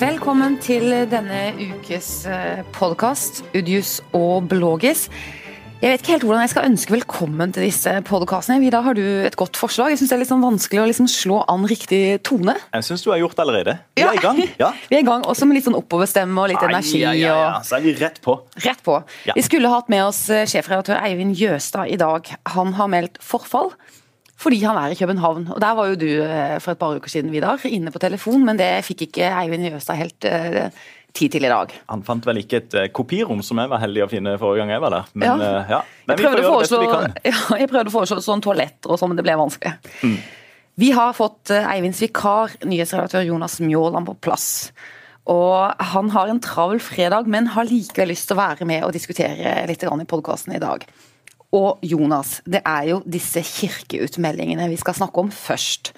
Velkommen til denne ukes podkast, Udius og Blågis. Jeg vet ikke helt hvordan jeg skal ønske velkommen til disse podkastene. Vidar, har du et godt forslag? Jeg syns det er litt sånn vanskelig å liksom slå an riktig tone. Jeg syns du har gjort det allerede. Vi er i gang. Ja. vi er i gang, Også med litt sånn oppoverstemme og litt energi. Ja, ja, ja. Så er vi rett på. Rett på. Vi skulle hatt med oss eh, sjefredaktør Eivind Jøstad i dag. Han har meldt forfall. Fordi han er i København. Og Der var jo du eh, for et par uker siden, Vidar, inne på telefon, men det fikk ikke Eivind Jøstad helt uh, tid til i dag. Han fant vel ikke et uh, kopirom som jeg var heldig å finne forrige gang jeg var der. Men, ja. Ja. men vi får gjøre det beste vi kan. Ja, jeg prøvde å foreslå sånn toaletter og sånn, men det ble vanskelig. Mm. Vi har fått Eivinds vikar, nyhetsredaktør Jonas Mjåland, på plass. Og han har en travel fredag, men har likevel lyst til å være med og diskutere litt i podkasten i dag. Og Jonas, det er jo disse kirkeutmeldingene vi skal snakke om først.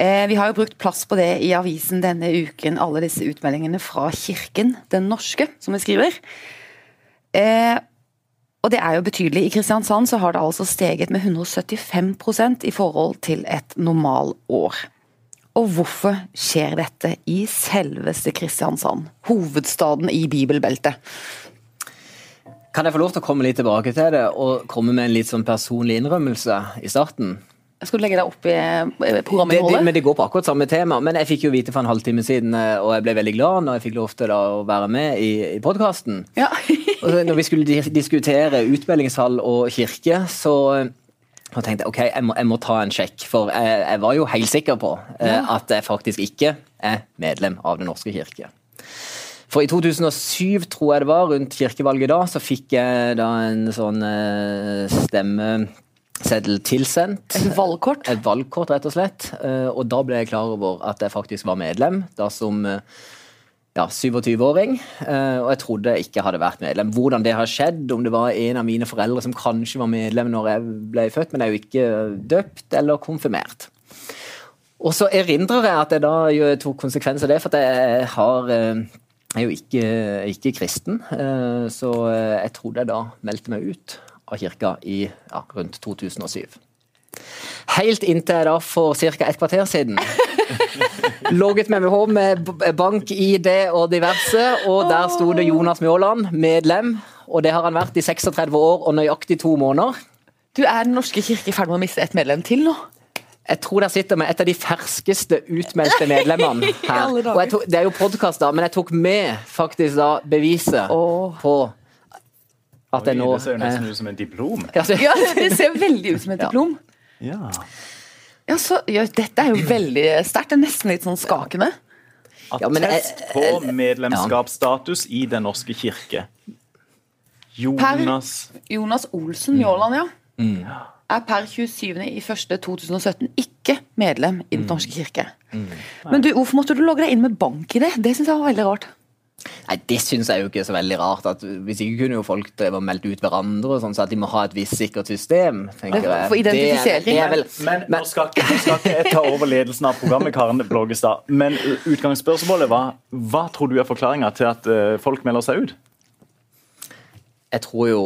Eh, vi har jo brukt plass på det i avisen denne uken, alle disse utmeldingene fra Kirken, den norske, som vi skriver. Eh, og det er jo betydelig. I Kristiansand så har det altså steget med 175% i forhold til et normalår. Og hvorfor skjer dette i selveste Kristiansand, hovedstaden i bibelbeltet? Kan jeg få lov til å komme litt tilbake til det, og komme med en litt sånn personlig innrømmelse i starten? Skal du legge deg opp i eh, Det, Men det går på akkurat samme tema. Men jeg fikk jo vite for en halvtime siden, eh, og jeg ble veldig glad når jeg fikk lov til å være med i, i podkasten. Ja. når vi skulle diskutere utmeldingshall og kirke, så og tenkte jeg ok, jeg må, jeg må ta en sjekk, for jeg, jeg, var jo helt sikker på eh, at jeg faktisk ikke er medlem av Den norske kirke. For i 2007, tror jeg det var, rundt kirkevalget da, så fikk jeg da en sånn stemmeseddel stemme seddel tilsendt. Et valgkort? Et valgkort, rett og slett. Eh, og da ble jeg klar over at jeg faktisk var medlem, da som eh, ja, 27-åring. Eh, og jeg trodde jeg ikke hadde vært medlem. Hvordan det har skjedd, om det var en av mine foreldre som kanskje var medlem når jeg ble født, men jeg er jo ikke døpt eller konfirmert. Og så erindrer jeg at jeg da tok konsekvens av det, for at jeg har er jo ikke, ikke kristen, så jeg trodde jeg da meldte meg ut av kirka i ja, rundt 2007. Helt inntil jeg da for ca. et kvarter siden logget med meg home med bank-ID og diverse, og der sto det Jonas Mjåland, medlem. Og det har han vært i 36 år og nøyaktig to måneder. Du Er Den norske kirke i ferd med å miste et medlem til nå? Jeg tror dere sitter med et av de ferskeste utmeldte medlemmene her. Og tok, det er jo podkast, men jeg tok med faktisk da beviset oh. på at det, nå, det ser jo nesten ut som en diplom. Ja, det ser veldig ut som et diplom. Ja. Ja, så, ja, dette er jo veldig sterkt. Det er nesten litt sånn skakende. Attest på medlemskapsstatus i Den norske kirke. Jonas per Jonas Olsen Mjåland, ja. Mm. Er per 27.01.2017 ikke medlem i Den mm. norske kirke. Mm. Men du, hvorfor måtte du logge deg inn med bank i det? Det syns jeg var veldig rart. Nei, Det syns jeg jo ikke er så veldig rart. at Hvis ikke kunne jo folk drevet og meldt ut hverandre, og sånn, så at de må ha et visst sikkert system. tenker jeg. For identifisering. Det, vel, men, men nå skal, ikke, skal ikke jeg ta over ledelsen av programmet, Karen Blågestad. Men utgangsspørsmålet var hva tror du er forklaringa til at uh, folk melder seg ut? Jeg tror jo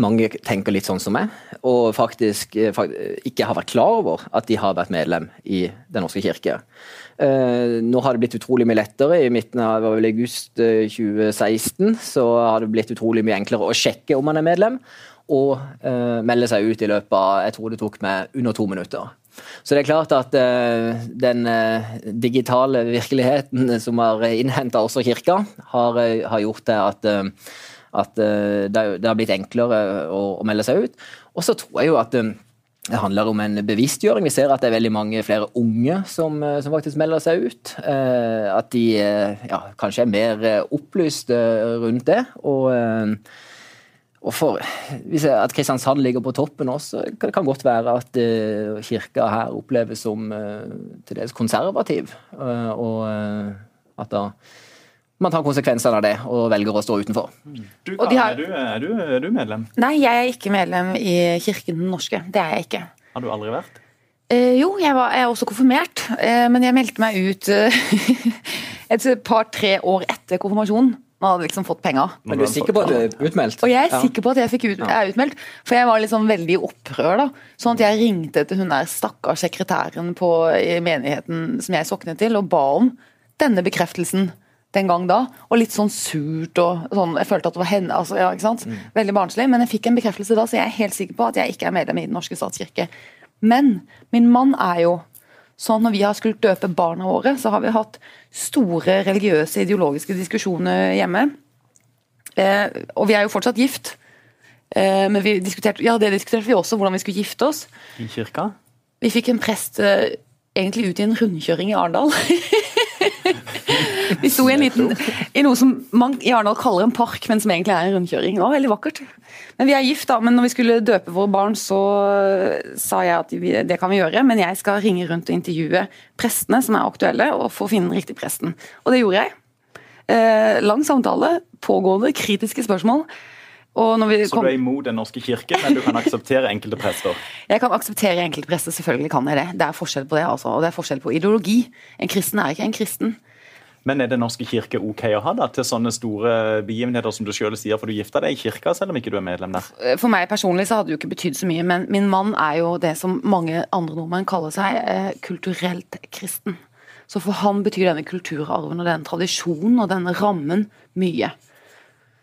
mange tenker litt sånn som meg, og faktisk, eh, faktisk ikke har vært klar over at de har vært medlem i Den norske kirke. Uh, nå har det blitt utrolig mye lettere. I midten av august 2016 eh, så har det blitt utrolig mye enklere å sjekke om man er medlem, og uh, melde seg ut i løpet av jeg tror det tok meg under to minutter. Så det er klart at uh, den digitale virkeligheten som har innhenta også kirka, har, har, gjort det at, at det, har blitt enklere å, å, melde seg ut. Og så tror jeg jo at det handler om en bevisstgjøring. Vi ser at det er veldig mange flere unge som, eh, som faktisk melder seg ut. Eh, at de eh, ja, kanskje er mer opplyst rundt det. Og, og for, at Kristiansand ligger på toppen også, kan kan godt være at kirka her oppleves som til dels konservativ. og at da man tar konsekvensene av det og velger å stå utenfor. Du, Karen, har... er, du, er, du, er, du, medlem? Nei, jeg er ikke medlem i Kirken den norske. Det er jeg ikke. Har du aldri vært? Eh, jo, jeg, var, jeg, er også konfirmert, eh, men jeg meldte meg ut eh, et par-tre år etter konfirmasjonen. Man hadde liksom fått penger. Men du er sikker på at du er utmeldt? Og jeg er ja. sikker på at jeg, fikk ut, er utmeldt. For jeg var liksom veldig i opprør. da. Sånn at jeg ringte til hun der stakkars sekretæren på, i menigheten som jeg soknet til, og ba om denne bekreftelsen den gang da, og litt sånn surt og sånn. Jeg følte at det var henne, altså, ja, ikke sant? Veldig barnslig, men jeg fikk en bekreftelse da, så jeg er helt sikker på at jeg ikke er medlem i Den norske statskirke. Men min mann er jo sånn når vi har skulle døpe barna våre, så har vi hatt store religiøse, ideologiske diskusjoner hjemme. Eh, og vi er jo fortsatt gift. Eh, men vi diskuterte, ja, det diskuterte vi også, hvordan vi skulle gifte oss. I kirka? Vi fikk en prest eh, egentlig ut i en rundkjøring i Arendal. vi sto i en liten, i noe som man i Arendal kaller en park, men som egentlig er en rundkjøring. Det var veldig vakkert. Men vi er gift, da. Men når vi skulle døpe våre barn, så sa jeg at vi, det kan vi gjøre, men jeg skal ringe rundt og intervjue prestene som er aktuelle, og få finne den riktige presten. Og det gjorde jeg. Eh, lang samtale, pågående, kritiske spørsmål. Så du er imot Den norske kirke, men du kan akseptere enkelte prester? Jeg kan akseptere enkelte prester, selvfølgelig kan jeg det. Det er forskjell på det, altså. Og det er forskjell på ideologi. En kristen er ikke en kristen. Men er Den norske kirke ok å ha da, til sånne store begivenheter som du selv sier, for du gifta deg i kirka selv om ikke du er medlem der? For meg personlig så hadde det jo ikke betydd så mye, men min mann er jo det som mange andre nordmenn kaller seg, eh, kulturelt kristen. Så for han betyr denne kulturarven og denne tradisjonen og denne rammen mye.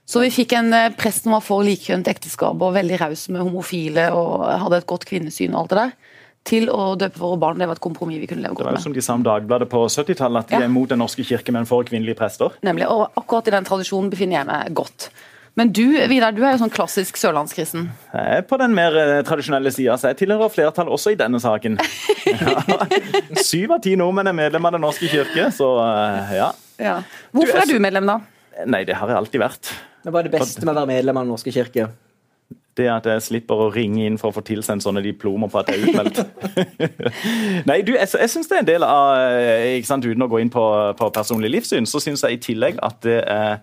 Så vi fikk en eh, prest som var for likkjønnet ekteskap og veldig raus med homofile og hadde et godt kvinnesyn og alt det der, til å døpe våre barn. Det var et kompromiss vi kunne leve godt med. Det var jo som de sa om Dagbladet på 70-tallet, at de Ja. er imot Den norske kirke, men for kvinnelige prester. Nemlig, og akkurat i den tradisjonen befinner jeg meg godt. Men du Vidar, du er jo sånn klassisk sørlandskristen. Jeg er på den mer eh, tradisjonelle sida, så jeg tilhører flertall også i denne saken. Ja. Syv av ti nordmenn er medlem av Den norske kirke, så ja. ja. Hvorfor Du, jeg er du medlem, da? Nei, det har jeg alltid vært. Hva er det beste med å være medlem av Den norske kirke? Det at jeg slipper å ringe inn for å få tilsendt sånne diplomer på at jeg er utmeldt. Nei, du, jeg, jeg syns det er en del av eh, ikke sant, Uten å gå inn på, på personlig livssyn, så syns jeg i tillegg at det er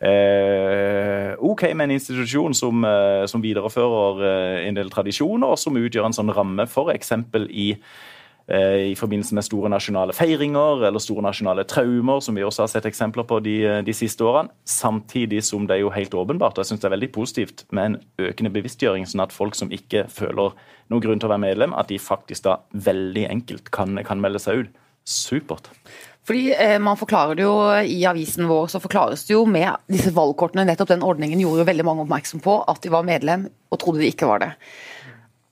eh, OK med en institusjon som, eh, som viderefører eh, en del tradisjoner, og som utgjør en sånn ramme, f.eks. i i forbindelse med store nasjonale feiringer eller store nasjonale traumer, som vi også har sett eksempler på de, de siste årene. Samtidig som det er jo helt åpenbart, og jeg synes det er veldig positivt med en økende bevisstgjøring, sånn at folk som ikke føler noen grunn til å være medlem, at de faktisk da veldig enkelt kan, kan melde seg ut. Supert. Fordi eh, man forklarer det jo I avisen vår så forklares det jo med disse valgkortene. Nettopp den ordningen gjorde jo veldig mange oppmerksom på at de var medlem, og trodde de ikke var det.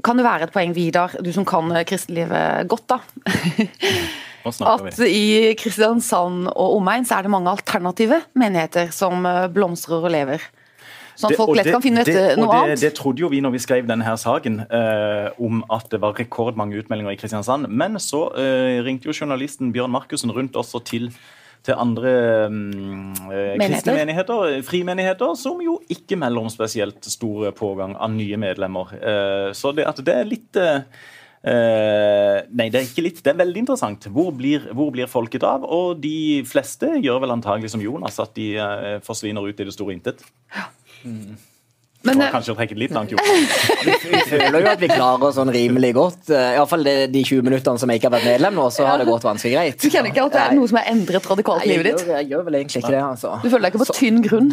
Kan det være et poeng, Vidar, du som kan kristelivet godt, da? At i Kristiansand og omegn så er det mange alternative menigheter som eh, blomstrer og lever. Sånn at Det- folk lett det- kan finne det, eh, noe det, annet. Det trodde jo vi når vi skrev denne her saken, eh, om at det var rekordmange utmeldinger i Kristiansand. Men så eh, ringte jo journalisten Bjørn Markussen rundt også til, til andre um, eh, kristne menigheter, frimenigheter, som jo ikke melder om spesielt stor pågang av nye medlemmer. Uh, så det, at det er litt uh, eh, nei, det er ikke litt. Det er veldig interessant. Hvor blir, hvor blir folket av? Og de fleste gjør vel antagelig som Jonas, at de eh, forsvinner ut i det store intet. Men det var kanskje å trekke det litt langt, jo. Vi føler jo at vi klarer oss sånn rimelig godt. eh, Iallfall de, de 20 minuttene som jeg ikke har vært medlem nå, så har det gått ganske greit. du kjenner ikke at det er noe som har endret radikalt livet jeg, ditt? gjør, jeg gjør vel egentlig ikke det, altså. Du føler deg ikke på tynn grunn?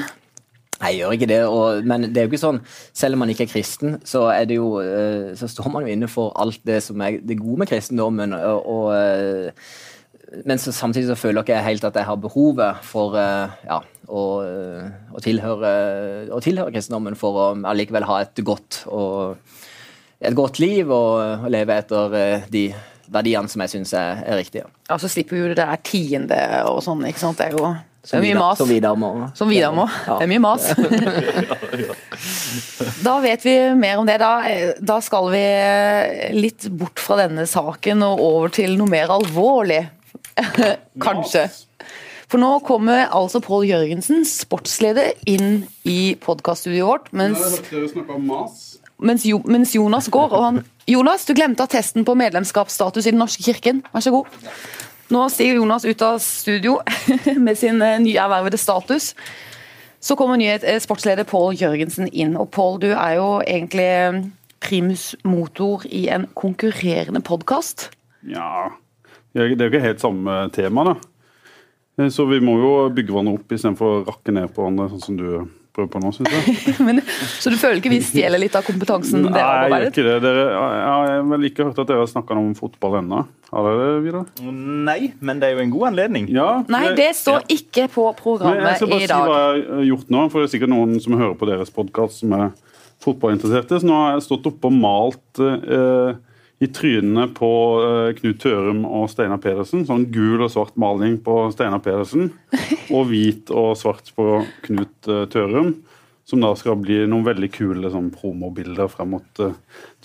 Nei, jeg gjør ikke det, og, men det er jo ikke sånn Selv om man ikke er kristen, så er det jo eh, Så står man jo inne for alt det som er det gode med kristendommen, og, og eh, men så, samtidig så føler ikke jeg helt at jeg har behovet for eh, ja, å, eh, å, tilhøre, å tilhøre kristendommen for å allikevel ha et godt, og, et godt liv og, og leve etter eh, de verdiene som jeg syns er, er riktige. Ja, så slipper vi jo det der tiende og sånn, ikke sant. Det er jo det er mye mas. Som Vidar må. Som Vidar må. Ja. Det er mye mas. Da vet vi mer om det. Da, da skal vi litt bort fra denne saken og over til noe mer alvorlig. Kanskje. For nå kommer altså Pål Jørgensen, sportsleder, inn i podkaststudioet vårt. Mens, mens, Jo- mens Jonas går. Og han, Jonas, du glemte attesten på medlemskapsstatus i Den norske kirken. Vær så god. Nå stiger Jonas ut av studio med sin eh, nyervervede status. Så kommer nye eh, sportsleder Pål Jørgensen inn. Og Pål, du er jo egentlig eh, primus motor i en konkurrerende podkast. Ja Det er jo ikke helt samme tema, da. Eh, Så vi må jo bygge hverandre opp istedenfor å rakke ned på hverandre, sånn som du prøver på nå, syns jeg. Men, så du føler ikke vi stjeler litt av kompetansen Nei, dere har jeg gjør ikke det. Dere, jeg har vel ikke hørt at dere har snakka om fotball ennå. Har dere det, Vidar? Nei, men det er jo en god anledning. Ja. Nei, det står ikke på programmet i dag. jeg skal bare si hva jeg har gjort nå, for det er sikkert noen som hører på deres podkast som er fotballinteresserte. Så nå har jeg stått oppe og malt eh, i trynene på eh, Knut Tørum og Steinar Pedersen. Sånn gul og svart maling på Steinar Pedersen, og hvit og svart på Knut eh, Tørum. Som da skal bli noen veldig kule sånn, promobilder frem mot uh,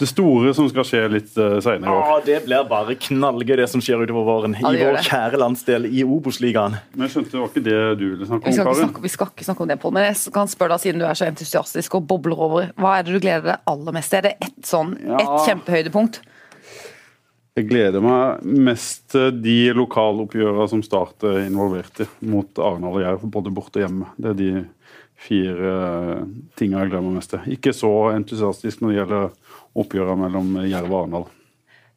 det store som skal skje litt uh, seinere i år. Det blir bare knallgøy, det som skjer utover våren. I vår det. kjære landsdel, i Obos-ligaen. Men jeg skjønte det var ikke det du ville snakke om, Kari? snakke, vi skal ikke snakke om det, Pål, men jeg kan spørre deg, siden du er så entusiastisk og bobler over, hva er det du gleder deg aller mest til? Er det ett sånn, Ja. ett kjempehøydepunkt? Jeg gleder meg mest til de lokaloppgjørene som Start er involvert i, mot Arendal og Jerv, både borte og hjemme. Det er de fire eh, tingene jeg gleder meg mest til. Ikke så entusiastisk når det gjelder oppgjørene mellom Jerv og Arendal,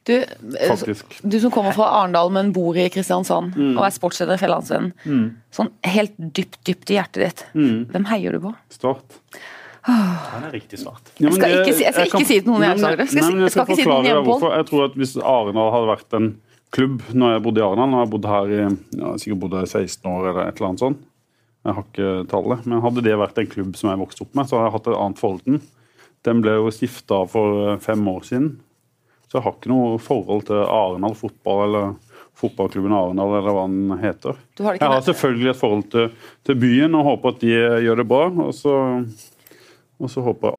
Du, eh, du som kommer fra Arendal, men bor i Kristiansand og er sportsleder i Fjellandsvennen. Sånn helt dypt, dypt i hjertet ditt. Hvem heier du på? Start. Den er riktig svart. Ja, men skal det- ikke si- jeg skal ikke si det til noen. Jeg nei, men jeg skal ikke si det til hvorfor. Jeg tror at Hvis Arendal hadde vært en klubb når jeg bodde i Arendal, nå har jeg bodd her i ja, sikkert bodd her i 16 år eller et eller annet sånt, jeg har ikke tallet, men hadde det vært en klubb som jeg vokste opp med, så hadde jeg hatt et annet forhold til den. Den ble jo stifta for eh, fem år siden, så jeg har ikke noe forhold til Arendal fotball eller fotballklubben Arendal eller hva den heter. Har Jeg har selvfølgelig et forhold til, til byen og håper at de gjør det bra. Og så, og så håper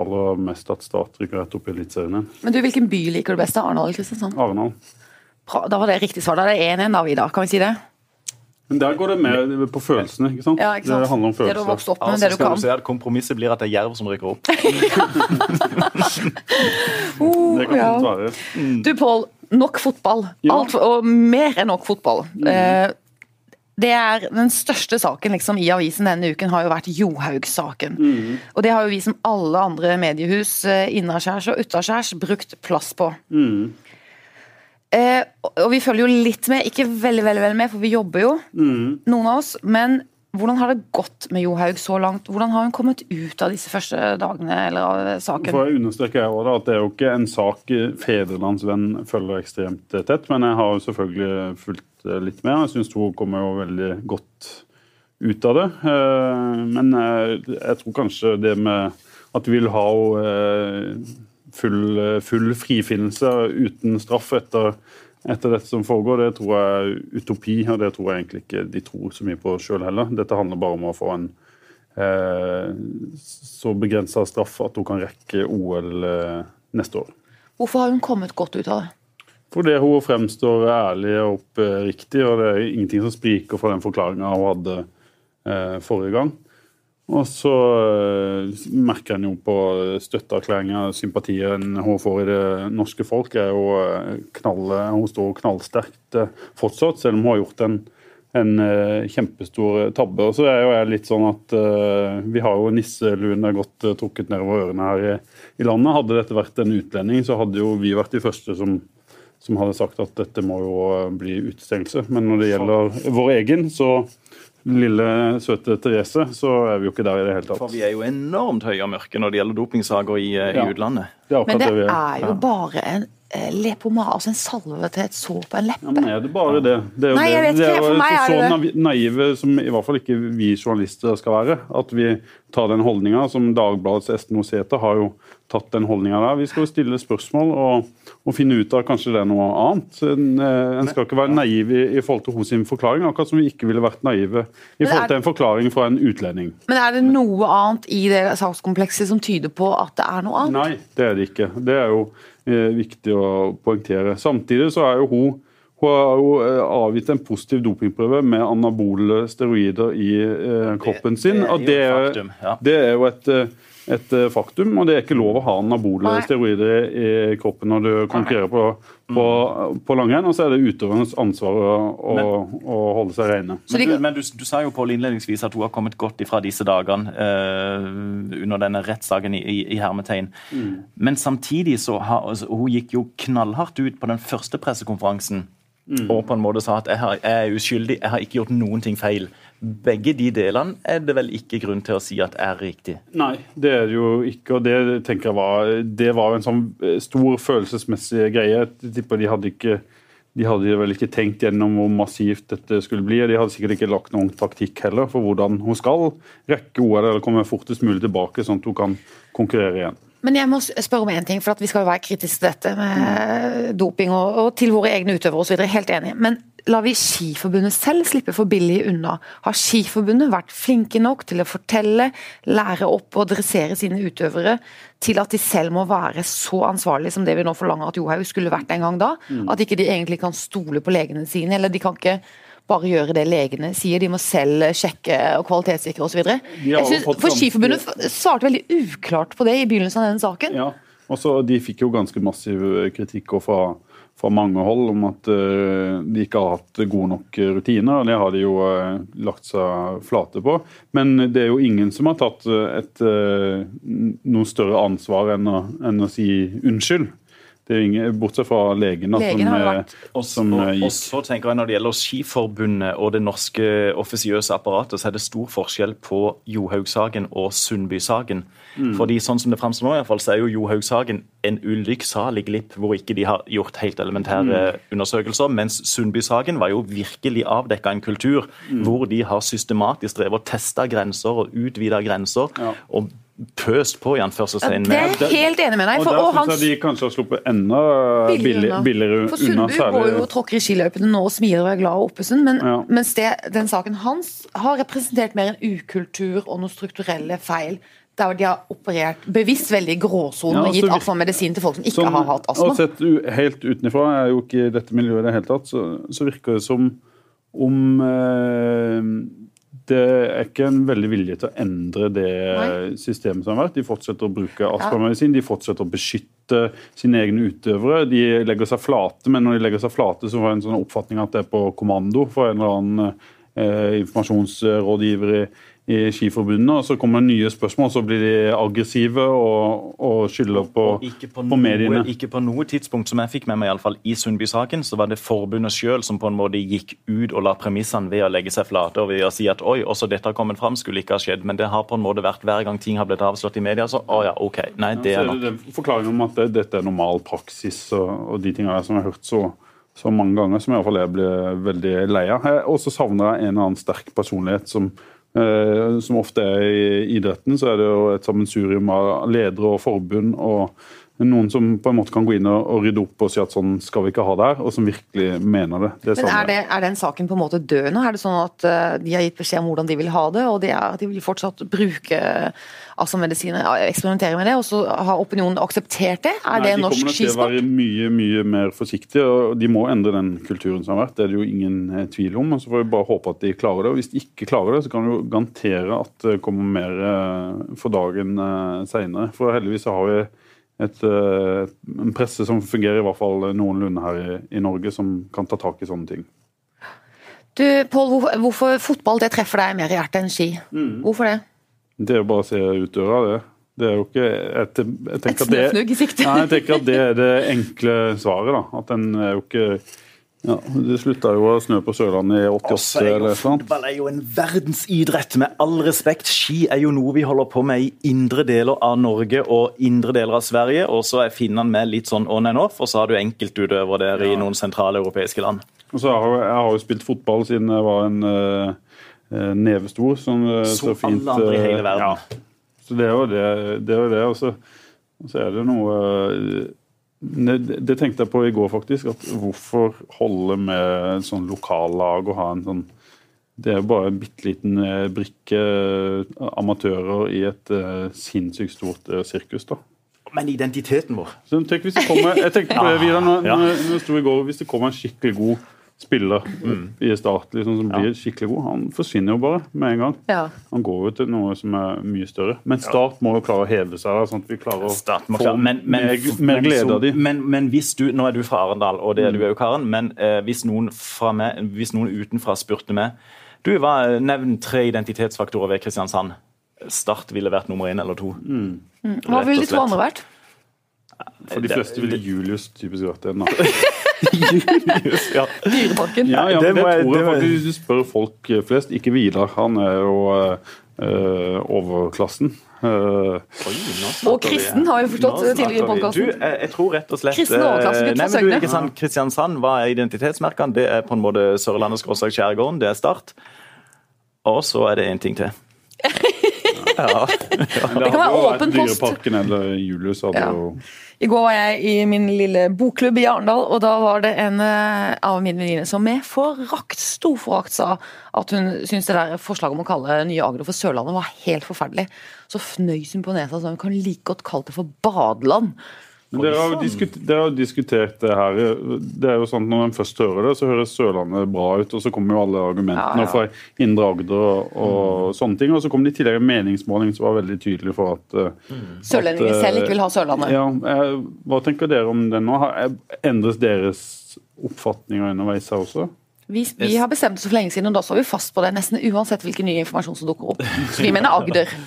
aller mest at Start rykker rett opp i Eliteserien igjen. Men du, hvilken by liker du best? da? Arendal eller Kristiansand? Arendal. Da var det riktig svar. Da er det 1-1 da, Vidar. Kan vi si det? Men der går det mer på følelsene, ikke sant? Ja, ikke sant? Det handler om Det du har vokst følelser. opp med, Altså, det du skal kan. du si at Kompromisset blir at det er Jerv som rykker opp. Oh, Det kan ja. fint være. Du, Pål. Nok fotball. Ja. Alt, og mer enn nok fotball. Eh, Det er Den største saken liksom, i avisen denne uken har jo vært Johaug-saken. Og det har jo vi som alle andre mediehus eh, innaskjærs og utaskjærs brukt plass på. Eh, og vi følger jo litt med, ikke veldig veldig, veldig med, for vi jobber jo, noen av oss. Men hvordan har det gått med Johaug så langt? Hvordan har hun kommet ut av disse første dagene eller av saken? For jeg understreker jeg også at Det er jo ikke en sak Fedrelandsvenn følger ekstremt tett, men jeg har jo selvfølgelig fulgt eh, litt med. Jeg syns hun kommer jo veldig godt ut av det. Eh, Men eh, jeg tror kanskje det med at vi vil ha full, full frifinnelse uten straff etter, etter dette som foregår, det tror jeg er utopi, og det tror jeg egentlig ikke de tror så mye på sjøl heller. Dette handler bare om å få en eh, så begrensa straff at hun kan rekke OL eh, neste år. Hvorfor har hun kommet godt ut av det? Fordi hun fremstår ærlig og oppriktig, og det er ingenting som spriker fra den forklaringa hun hadde eh, forrige gang. Og så eh, merker en jo på støtteerklæringa, sympatien hun får i det norske folk, er jo eh, knall, hun står knallsterkt eh, fortsatt, selv om hun har gjort en, en kjempestor tabbe. Og så er jo jeg litt sånn at vi har jo nisseluen godt trukket nedover ørene her i, i landet. Hadde dette vært en utlending, så hadde jo vi vært de første som som hadde sagt at dette må jo bli utestengelse. Men når det gjelder vår egen, så lille søte Therese, så er vi jo ikke der i det hele tatt. For vi er jo enormt høye og mørke når det gjelder dopingsaker i, eh, Ja. i utlandet. Det Men det det er. er jo bare en lepomar, altså en salve til et sår på en Ja, leppe. men er det bare det? det er jo Nei, det. vet det er jo er så naiv- naive som i hvert fall ikke vi journalister skal være. At vi tar den holdninga som Dagbladets Esten Oseta har jo tatt den holdninga der. Vi skal jo stille spørsmål og, og finne ut av kanskje det er noe annet. En, eh, skal ikke være naiv i, i forhold til hos sin forklaring, akkurat som vi ikke ville vært naive i forhold til en forklaring fra en utlending. Men er det noe annet i det sakskomplekset som tyder på at det er noe annet? Nei, det er det ikke. Det er jo eh, viktig å poengtere. Samtidig så er jo hun Hun har jo eh, avgitt en positiv dopingprøve med anabole steroider i eh, kroppen sin. og det det er jo et, et eh, faktum, og det er ikke lov å ha anabole steroider i kroppen når du konkurrerer på, på, på langrenn. Og så er det utøvernes ansvar å, å, å holde seg rene. Men, du, men du, du sa jo Paul innledningsvis at hun har kommet godt ifra disse dagene eh, under denne rettssaken i, i, i hermetegn. Men samtidig så har altså, hun gikk jo knallhardt ut på den første pressekonferansen og på en måte sa at jeg, har, jeg er uskyldig, jeg har ikke gjort noen ting feil. Begge de delene er det vel ikke grunn til å si at er riktig. Nei, det er det jo ikke. og Det tenker jeg var, det var en sånn eh, stor følelsesmessig greie. Jeg tipper de hadde ikke de hadde vel ikke tenkt gjennom hvor massivt dette skulle bli. og De hadde sikkert ikke lagt noen taktikk heller for hvordan hun skal rekke OL eller komme fortest mulig tilbake, sånn at hun kan konkurrere igjen. Men jeg må spørre om en ting, for at vi skal jo være kritiske til dette med doping og, og til våre egne utøvere osv. Helt enig. Men lar vi Skiforbundet selv slippe for billig unna? Har Skiforbundet vært flinke nok til å fortelle, lære opp og dressere sine utøvere til at de selv må være så ansvarlige som det vi nå forlanger at Johaug skulle vært en gang da? At ikke de egentlig kan stole på legene sine, eller de kan ikke bare gjøre det legene sier, de må selv sjekke og kvalitetssikre osv. fått For Skiforbundet svarte veldig uklart på det i begynnelsen av denne saken. Ja, og så De fikk jo ganske massiv kritikk fra, fra mange hold om at uh, de ikke har hatt gode nok rutiner. og Det har de jo uh, lagt seg flate på. Men det er jo ingen som har tatt eh, et, uh, noe større ansvar enn å, enn å si unnskyld. Det er ingen, Bortsett fra legen, da, Legen som, eh, vært- som eh, og, også, så tenker jeg Når det gjelder Skiforbundet og det norske offisiøse apparatet, så er det stor forskjell på Johaug-saken og Sundby-saken. Fordi sånn som det fremstår nå, i hvert fall, så er jo Johaug-saken en ulykksalig glipp hvor ikke de har gjort helt elementære undersøkelser. Mens Sundby-saken var jo virkelig avdekka en kultur hvor de har systematisk drevet og testa grenser og utvida grenser. Ja. og pøst på i anførselstegn Det er jeg helt enig med deg. Og For, Der og syns hans jeg de kanskje har sluppet enda billigere, billigere unna. For Sundbu går jo og tråkker i skiløypene nå og smiler og er glad og oppesen, men Ja. mens det, den saken hans har representert mer en ukultur og noen strukturelle feil. Der de har operert bevisst veldig i gråsonen Ja, og gitt så vi- astmamedisin til folk som ikke Sånn, har hatt Og sett u helt utenfra, jeg er jo ikke i dette miljøet i det hele tatt, så, så virker det som om eh, det er ikke en veldig vilje til å endre det Nei. systemet som har vært. De fortsetter å bruke astmamedisin, de fortsetter å beskytte sine egne utøvere. De legger seg flate, men når de legger seg flate, så får jeg en sånn oppfatning at det er på kommando for en eller annen eh, informasjonsrådgiver i, i Skiforbundet. og Så kommer det nye spørsmål, så blir de aggressive og, og skylder på, Og ikke på, på mediene. noe, ikke på noe tidspunkt som jeg fikk med meg i, alle fall, i Sundby-saken, så var det forbundet sjøl som på en måte gikk ut og la premissene ved å legge seg flate og ved å si at oi, også dette har kommet fram, skulle ikke ha skjedd. Men det har på en måte vært hver gang ting har blitt avslått i media, så å ja, OK. Nei, det ja, er er nok. det den forklaringen om at det, dette er normal praksis og, og de tingene som jeg har hørt så, så mange ganger, som i hvert fall jeg ble veldig lei av. Jeg også savner jeg en eller annen sterk personlighet som som ofte er i idretten, så er det jo et sammensurium av ledere og forbund og noen som på en måte kan gå inn og, og rydde opp og si at sånn skal vi ikke ha det her, og som virkelig mener det. det Men er, det, er den saken på en måte død nå? Er det sånn at eh, de har gitt beskjed om hvordan de vil ha det, og de, er de vil fortsatt bruke astmamedisiner, eksperimentere med det, og så har opinionen akseptert det? Er det Nei, skisport? De kommer til å være mye mye mer forsiktige, og de må endre den kulturen som har vært. Det er det jo ingen eh, tvil om. og Så får vi bare håpe at de klarer det. og Hvis de ikke klarer det, så kan vi jo garantere at det kommer mer eh, for dagen eh, seinere. For heldigvis så har vi et, eh, en presse som fungerer i hvert fall noenlunde her i, i Norge, som kan ta tak i sånne ting. Du, Pål, hvor, hvorfor fotball det treffer deg mer i hjertet enn ski? Mm. Hvorfor det? Det er jo bare å se ut døra, det. Det er jo ikke Jeg, jeg Et snøfnugg i sikte? Nei, jeg tenker at det er det enkle svaret. da. At den er jo ikke ja, Det slutta jo å snø på Sørlandet i 88 Også er eller noe sånt. fotball er jo en verdensidrett, med all respekt. Ski er jo noe vi holder på med i indre deler av Norge og indre deler av Sverige. Og så er finnene med litt sånn on and off, og så har du enkeltutøvere der i noen sentrale europeiske land. Og så har jeg, har jo spilt fotball siden jeg var en uh, nevestor. Som, eh, så, så fint, alle andre i hele verden. Ja. Så det er jo det. det, er jo det. Og, så, er det noe eh, det, tenkte jeg på i går, faktisk. at Hvorfor holde med en sånn lokallag og ha en sånn Det er jo bare en bitte liten eh, brikke eh, amatører i et uh, sinnssykt stort uh, sirkus. da. Men identiteten vår Så tenk hvis det kommer, jeg tenkte på det videre når, når, når det sto i går, hvis det kommer en skikkelig god spiller Mm. i Start liksom, som blir skikkelig god, han forsvinner jo bare med en gang. Ja. Han går jo til noe som er mye større. Men Start må jo klare å heve seg, da, sånn at vi klarer å få men, men, mer, mer glede av dem. Men, men hvis du, nå er du fra Arendal, og det er du òg, Karen, men eh, hvis, noen fra meg, hvis noen utenfra spurte meg Du, var Nevn tre identitetsfaktorer ved Kristiansand. Start ville vært nummer én eller to. Mm. Hva ville de to andre vært? For de fleste ville Julius typisk vært en. da. ja. Dyreparken. Ja, ja, Det det, jeg- tror jeg faktisk du spør folk flest, ikke Vidar, han er jo eh, overklassen. Uh, Og kristen har vi forstått tidligere i podkasten. Du, jeg, jeg tror rett og slett Kristen overklasse, eh, gutt fra Søgne. Sånn, Kristiansand, hva er identitetsmerkene? Det er på en måte Sørlandet skråstrek skjærgården, det er Start. Og så er det én ting til. Ja. det kan være åpen post. Dyreparken eller Julius hadde Ja. jo I går var jeg i min lille bokklubb i Arendal, og da var det en eh, av mine venninner som med forakt, stor forakt sa at hun syntes det der forslaget om å kalle nye Agder for Sørlandet var helt forferdelig. Så fnøys hun på nesa og sa hun kan like godt kalle det for badeland. Men dere har, dere har diskutert det her. Det er jo sånn at Når en først hører det, så høres Sørlandet bra ut, og så kommer jo alle argumentene Ja, ja. fra Indre Agder og, og sånne ting. Og så kom det i tillegg en meningsmåling som var veldig tydelig for at mm. Sørlendinger eh, selv ikke vil ha Sørlandet. Ja, jeg, Hva tenker dere om det nå? Har- Endres deres oppfatninger underveis her også? Vi, vi har bestemt oss for lenge siden, og da står vi fast på det, nesten uansett hvilken ny informasjon som dukker opp. Så vi mener Agder.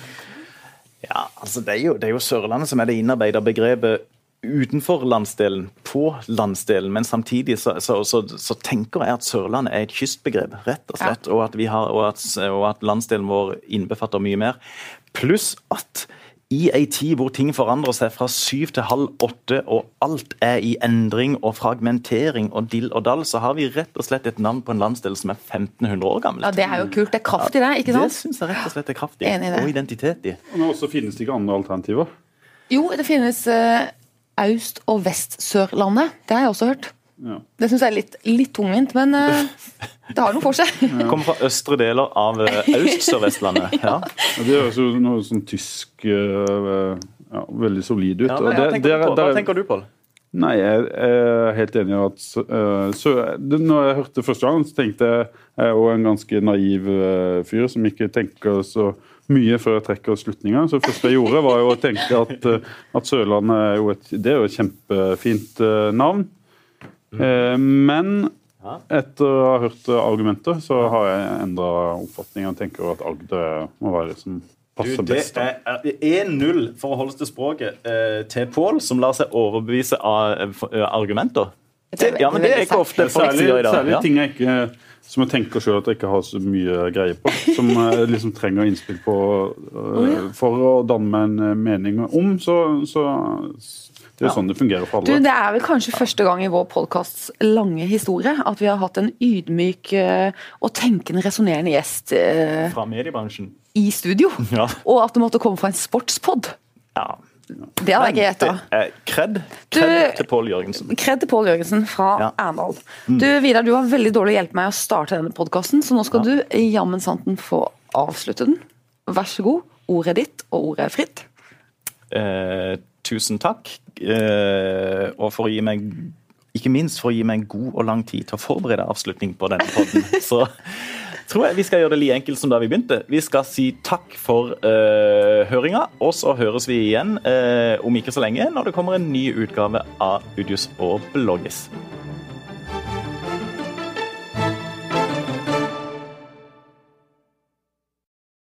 Ja, altså det er, jo, det er jo Sørlandet som er det innarbeida begrepet utenfor landsdelen, på landsdelen. Men samtidig så, så, så, så tenker jeg at Sørlandet er et kystbegrep, rett og slett. Og, at vi har, og, at, og at landsdelen vår innbefatter mye mer. Pluss at i ei tid hvor ting forandrer seg fra syv til halv åtte, og alt er i endring og fragmentering og dill og dall, så har vi rett og slett et navn på en landsdel som er 1500 år gammel. Ja, Det er jo kult. Det er kraft i det, ikke sant? Det syns jeg rett og slett er kraftig. Enig i det. Og identitet i. Men også finnes det ikke andre alternativer. Jo, det finnes eh, Aust- og Vest-Sørlandet. Det har jeg også hørt. Ja. Det syns jeg er litt, litt tungvint, men uh, det har noe for seg. Kommer fra østre deler av eh, Øst-Sør-Vestlandet. ja. Ja, Det høres jo noe sånn tysk eh, ja, veldig solid ut. Ja, men det- tenker det, du på? hva tenker du, Pål? Nei, jeg er helt enig i at uh, så, det, Når jeg hørte første gang, så tenkte jeg jeg er jo en ganske naiv eh, fyr som ikke tenker så mye før jeg trekker slutninger. Så det første jeg gjorde, var jo å tenke at, eh, at Sørlandet er jo et, det er jo et kjempefint eh, navn. Eh, men etter å ha hørt argumenter, så har jeg endra oppfatning og tenker at Agder må være det som passer det best. da. er 1-0 for å holde til språket til Pål, som lar seg overbevise av argumenter. Det, ja, men det er ikke ofte folk sier i dag. særlig ting jeg ikke som jeg tenker selv at jeg ikke har så mye greie på. Som jeg liksom trenger innspill på uh, for å danne meg en øh, mening om. Så, så det er sånn det fungerer for alle. Du. Det er vel kanskje første gang i vår podkasts lange historie at vi har hatt en ydmyk eh, og tenkende, resonnerende gjest uh, Fra mediebransjen. i studio. Ja. Og at det måtte komme fra en sportspod. Ja. Det hadde jeg ikke gjetta. Kred. Kred til Pål Jørgensen. Kred til Pål Jørgensen fra Ja. Erndal. Du Vidar, du var veldig dårlig å hjelpe meg å starte denne podkasten, så nå skal du jammen santen få avslutte den. Vær så god. Ordet er ditt, og ordet er fritt. Eh, tusen takk. Eh, og for å gi meg ikke minst for å gi meg god og lang tid til å forberede avslutning på denne podden. Så tror jeg vi skal gjøre det like enkelt som da vi begynte. Vi skal si takk for uh, høringa, og så høres vi igjen uh, om ikke så lenge når det kommer en ny utgave av Udius og Bloggis.